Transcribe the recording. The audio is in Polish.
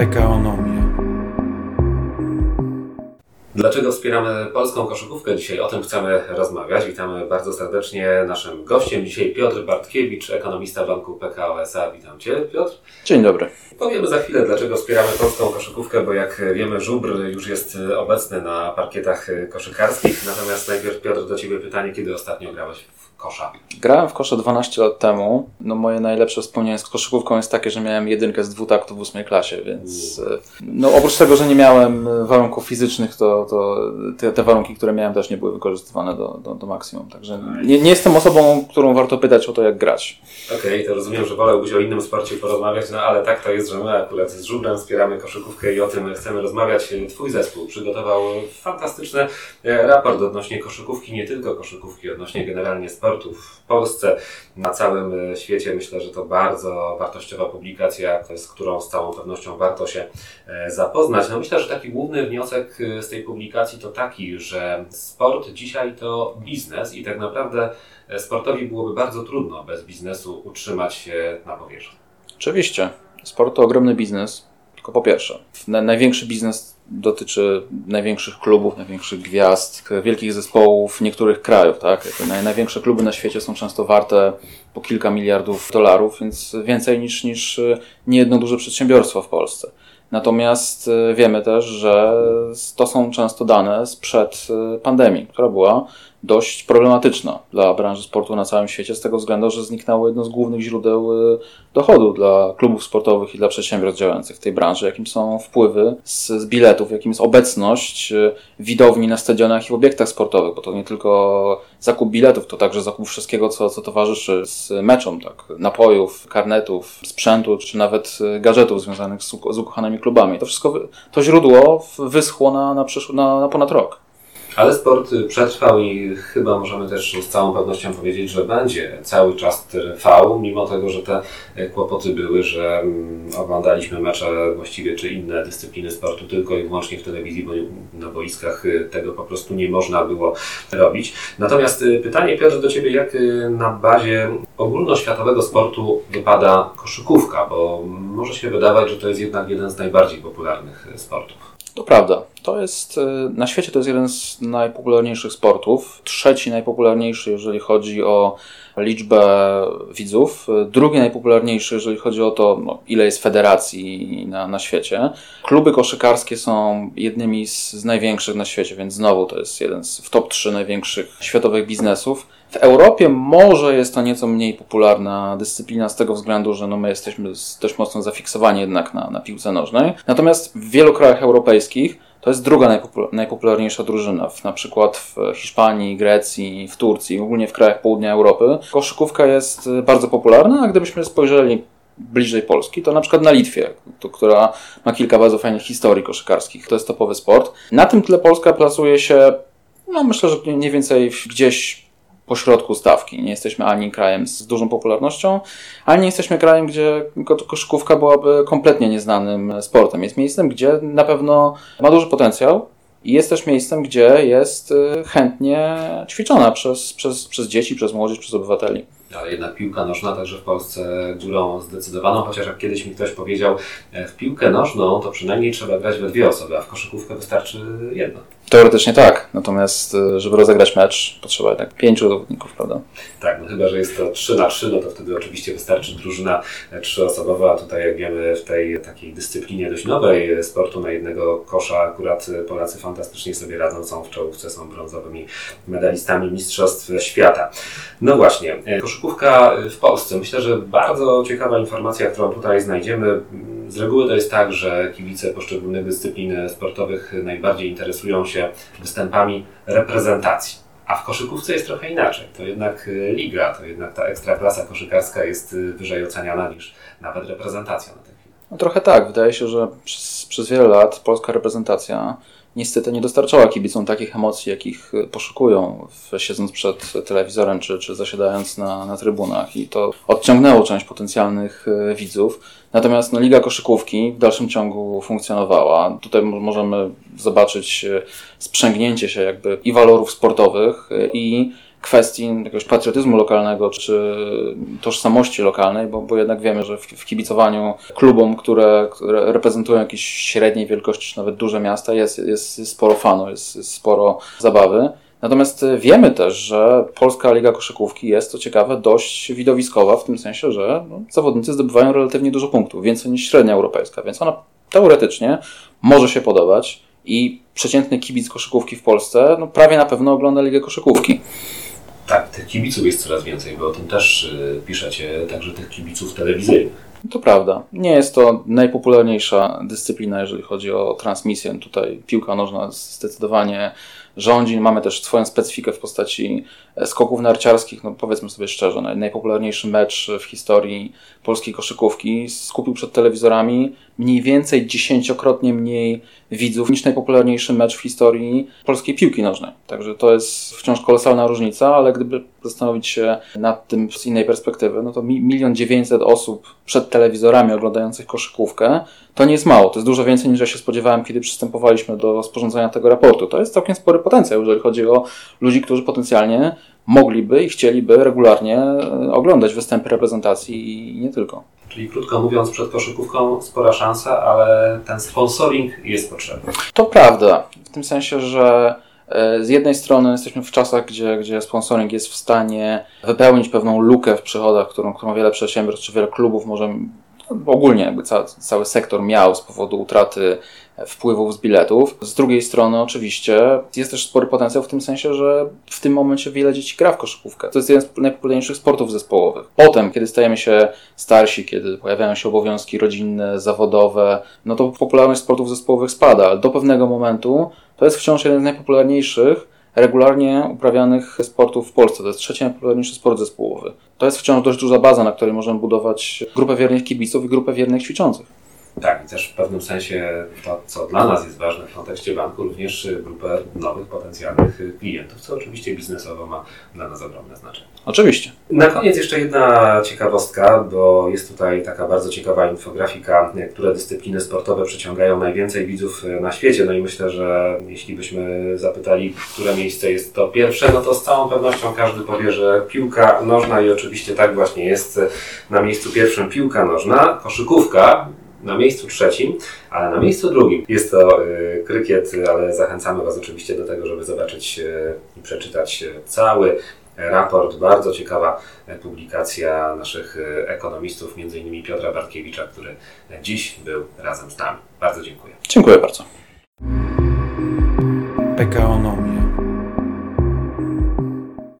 PKOnomię. Dlaczego wspieramy polską koszykówkę? Dzisiaj o tym chcemy rozmawiać. Witamy bardzo serdecznie naszym gościem. Dzisiaj Piotr Bartkiewicz, ekonomista Banku PKO SA. Witam Cię, Piotr. Dzień dobry. Powiemy za chwilę, dlaczego wspieramy polską koszykówkę, bo jak wiemy, żubr już jest obecny na parkietach koszykarskich. Natomiast najpierw, Piotr, do Ciebie pytanie, kiedy ostatnio grałeś w kosza? Grałem w kosze 12 lat temu. No moje najlepsze wspomnienie z koszykówką jest takie, że miałem jedynkę z dwutaktów w ósmej klasie, więc no oprócz tego, że nie miałem warunków fizycznych, to, to te, te warunki, które miałem też nie były wykorzystywane do, do, do maksimum. Także nie, nie jestem osobą, którą warto pytać o to, jak grać. Okej, okay, to rozumiem, że wolałbyś o innym sporcie porozmawiać, no ale tak to jest, że my akurat z żubrem wspieramy koszykówkę i o tym chcemy rozmawiać. Twój zespół przygotował fantastyczny raport odnośnie koszykówki, nie tylko koszykówki, odnośnie generalnie sportu w Polsce, na całym świecie. Myślę, że to bardzo wartościowa publikacja, z którą z całą pewnością warto się zapoznać. No myślę, że taki główny wniosek z tej publikacji to taki, że sport dzisiaj to biznes i tak naprawdę sportowi byłoby bardzo trudno bez biznesu utrzymać się na powierzchni. Oczywiście. Sport to ogromny biznes, tylko po pierwsze, największy biznes dotyczy największych klubów, największych gwiazd, wielkich zespołów niektórych krajów. Tak? Największe kluby na świecie są często warte po kilka miliardów dolarów, więc więcej niż, niż niejedno duże przedsiębiorstwo w Polsce. Natomiast wiemy też, że to są często dane sprzed pandemii, która była dość problematyczna dla branży sportu na całym świecie, z tego względu, że zniknęło jedno z głównych źródeł dochodu dla klubów sportowych i dla przedsiębiorstw działających w tej branży, jakim są wpływy z, z biletów, jakim jest obecność widowni na stadionach i obiektach sportowych, bo to nie tylko zakup biletów, to także zakup wszystkiego, co, co towarzyszy z meczom, tak, napojów, karnetów, sprzętu, czy nawet gadżetów związanych z, z ukochanymi klubami. To wszystko, to źródło wyschło na, na, na, na ponad rok. Ale sport przetrwał i chyba możemy też z całą pewnością powiedzieć, że będzie cały czas trwał, mimo tego, że te kłopoty były, że oglądaliśmy mecze właściwie czy inne dyscypliny sportu tylko i wyłącznie w telewizji, bo na boiskach tego po prostu nie można było robić. Natomiast pytanie Piotr do Ciebie, jak na bazie ogólnoświatowego sportu wypada koszykówka, bo może się wydawać, że to jest jednak jeden z najbardziej popularnych sportów. To prawda. To jest, na świecie to jest jeden z najpopularniejszych sportów. Trzeci najpopularniejszy, jeżeli chodzi o liczbę widzów. Drugi najpopularniejszy, jeżeli chodzi o to, no, ile jest federacji na, na świecie. Kluby koszykarskie są jednymi z, z największych na świecie, więc znowu to jest jeden z w top 3 największych światowych biznesów. W Europie może jest to nieco mniej popularna dyscyplina z tego względu, że no my jesteśmy dość mocno zafiksowani jednak na, na piłce nożnej. Natomiast w wielu krajach europejskich to jest druga najpopularniejsza drużyna, na przykład w Hiszpanii, Grecji, w Turcji, ogólnie w krajach południa Europy. Koszykówka jest bardzo popularna, a gdybyśmy spojrzeli bliżej Polski, to na przykład na Litwie, to, która ma kilka bardzo fajnych historii koszykarskich. To jest topowy sport. Na tym tle Polska plasuje się, no myślę, że mniej więcej gdzieś pośrodku stawki. Nie jesteśmy ani krajem z dużą popularnością, ani nie jesteśmy krajem, gdzie koszykówka byłaby kompletnie nieznanym sportem. Jest miejscem, gdzie na pewno ma duży potencjał i jest też miejscem, gdzie jest chętnie ćwiczona przez, przez, przez dzieci, przez młodzież, przez obywateli. Ale jednak piłka nożna także w Polsce górą zdecydowaną, chociaż jak kiedyś mi ktoś powiedział, w piłkę nożną to przynajmniej trzeba grać we dwie osoby, a w koszykówkę wystarczy jedna. Teoretycznie tak, natomiast żeby rozegrać mecz potrzeba jednak pięciu zawodników, prawda? Tak, no chyba, że jest to 3 na 3, no to wtedy oczywiście wystarczy drużyna trzyosobowa, a tutaj jak wiemy w tej takiej dyscyplinie dość nowej sportu na jednego kosza akurat Polacy fantastycznie sobie radzą, są w czołówce, są brązowymi medalistami Mistrzostw Świata. No właśnie, koszykówka w Polsce. Myślę, że bardzo ciekawa informacja, którą tutaj znajdziemy. Z reguły to jest tak, że kibice poszczególnych dyscyplin sportowych najbardziej interesują się występami reprezentacji. A w koszykówce jest trochę inaczej. To jednak liga, to jednak ta ekstraklasa koszykarska jest wyżej oceniana niż nawet reprezentacja na tę chwilę. No trochę tak. Wydaje się, że przez, przez wiele lat polska reprezentacja niestety nie dostarczała kibicom takich emocji, jakich poszukują siedząc przed telewizorem czy, czy zasiadając na, na trybunach i to odciągnęło część potencjalnych widzów. Natomiast no, Liga Koszykówki w dalszym ciągu funkcjonowała. Tutaj możemy zobaczyć sprzęgnięcie się jakby i walorów sportowych i kwestii jakiegoś patriotyzmu lokalnego czy tożsamości lokalnej, bo, bo jednak wiemy, że w, w kibicowaniu klubom, które, które reprezentują jakieś średniej wielkości, czy nawet duże miasta, jest, jest, sporo fanu, jest, jest sporo zabawy. Natomiast wiemy też, że Polska Liga Koszykówki jest, to ciekawe, dość widowiskowa w tym sensie, że no, zawodnicy zdobywają relatywnie dużo punktów, więcej niż średnia europejska, więc ona teoretycznie może się podobać i przeciętny kibic koszykówki w Polsce no, prawie na pewno ogląda Ligę Koszykówki. Tak, tych kibiców jest coraz więcej, bo o tym też y, piszecie, także tych kibiców telewizyjnych. To prawda. Nie jest to najpopularniejsza dyscyplina, jeżeli chodzi o transmisję. Tutaj piłka nożna zdecydowanie rządzi. Mamy też swoją specyfikę w postaci e, skoków narciarskich. No powiedzmy sobie szczerze, najpopularniejszy mecz w historii polskiej koszykówki skupił przed telewizorami mniej więcej dziesięciokrotnie mniej widzów niż najpopularniejszy mecz w historii polskiej piłki nożnej. Także to jest wciąż kolosalna różnica, ale gdyby zastanowić się nad tym z innej perspektywy, no to milion dziewięćset osób przed telewizorami oglądających koszykówkę to nie jest mało. To jest dużo więcej niż ja się spodziewałem, kiedy przystępowaliśmy do sporządzania tego raportu. To jest całkiem spory potencjał, jeżeli chodzi o ludzi, którzy potencjalnie mogliby i chcieliby regularnie e, oglądać występy reprezentacji i nie tylko. Czyli krótko mówiąc, przed koszykówką spora szansa, ale ten sponsoring jest potrzebny. To prawda. W tym sensie, że e, z jednej strony jesteśmy w czasach, gdzie, gdzie sponsoring jest w stanie wypełnić pewną lukę w przychodach, którą, którą wiele przedsiębiorstw czy wiele klubów może ogólnie jakby cały, cały sektor miał z powodu utraty wpływów z biletów. Z drugiej strony oczywiście jest też spory potencjał w tym sensie, że w tym momencie wiele dzieci gra w koszykówkę. To jest jeden z najpopularniejszych sportów zespołowych. Potem, kiedy stajemy się starsi, kiedy pojawiają się obowiązki rodzinne, zawodowe, no to popularność sportów zespołowych spada, ale do pewnego momentu to jest wciąż jeden z najpopularniejszych regularnie uprawianych sportów w Polsce. To jest trzeci najpopularniejszy sport zespołowy. To jest wciąż dość duża baza, na której możemy budować grupę wiernych kibiców i grupę wiernych ćwiczących. Tak, i też w pewnym sensie to, co dla nas jest ważne w kontekście banku, również grupę nowych potencjalnych klientów, co oczywiście biznesowo ma dla nas ogromne znaczenie. Oczywiście. Na koniec jeszcze jedna ciekawostka, bo jest tutaj taka bardzo ciekawa infografika, które dyscypliny sportowe przyciągają najwięcej widzów na świecie. No i myślę, że jeśli byśmy zapytali, które miejsce jest to pierwsze, no to z całą pewnością każdy powie, że piłka nożna i oczywiście tak właśnie jest na miejscu pierwszym piłka nożna, koszykówka, na miejscu trzecim, ale na miejscu drugim jest to y, krykiet, ale zachęcamy Was oczywiście do tego, żeby zobaczyć y, i przeczytać cały raport. Bardzo ciekawa publikacja naszych y, ekonomistów, m.in. Piotra Bartkiewicza, który dziś był razem z nami. Bardzo dziękuję. Dziękuję bardzo. Pekaonomia.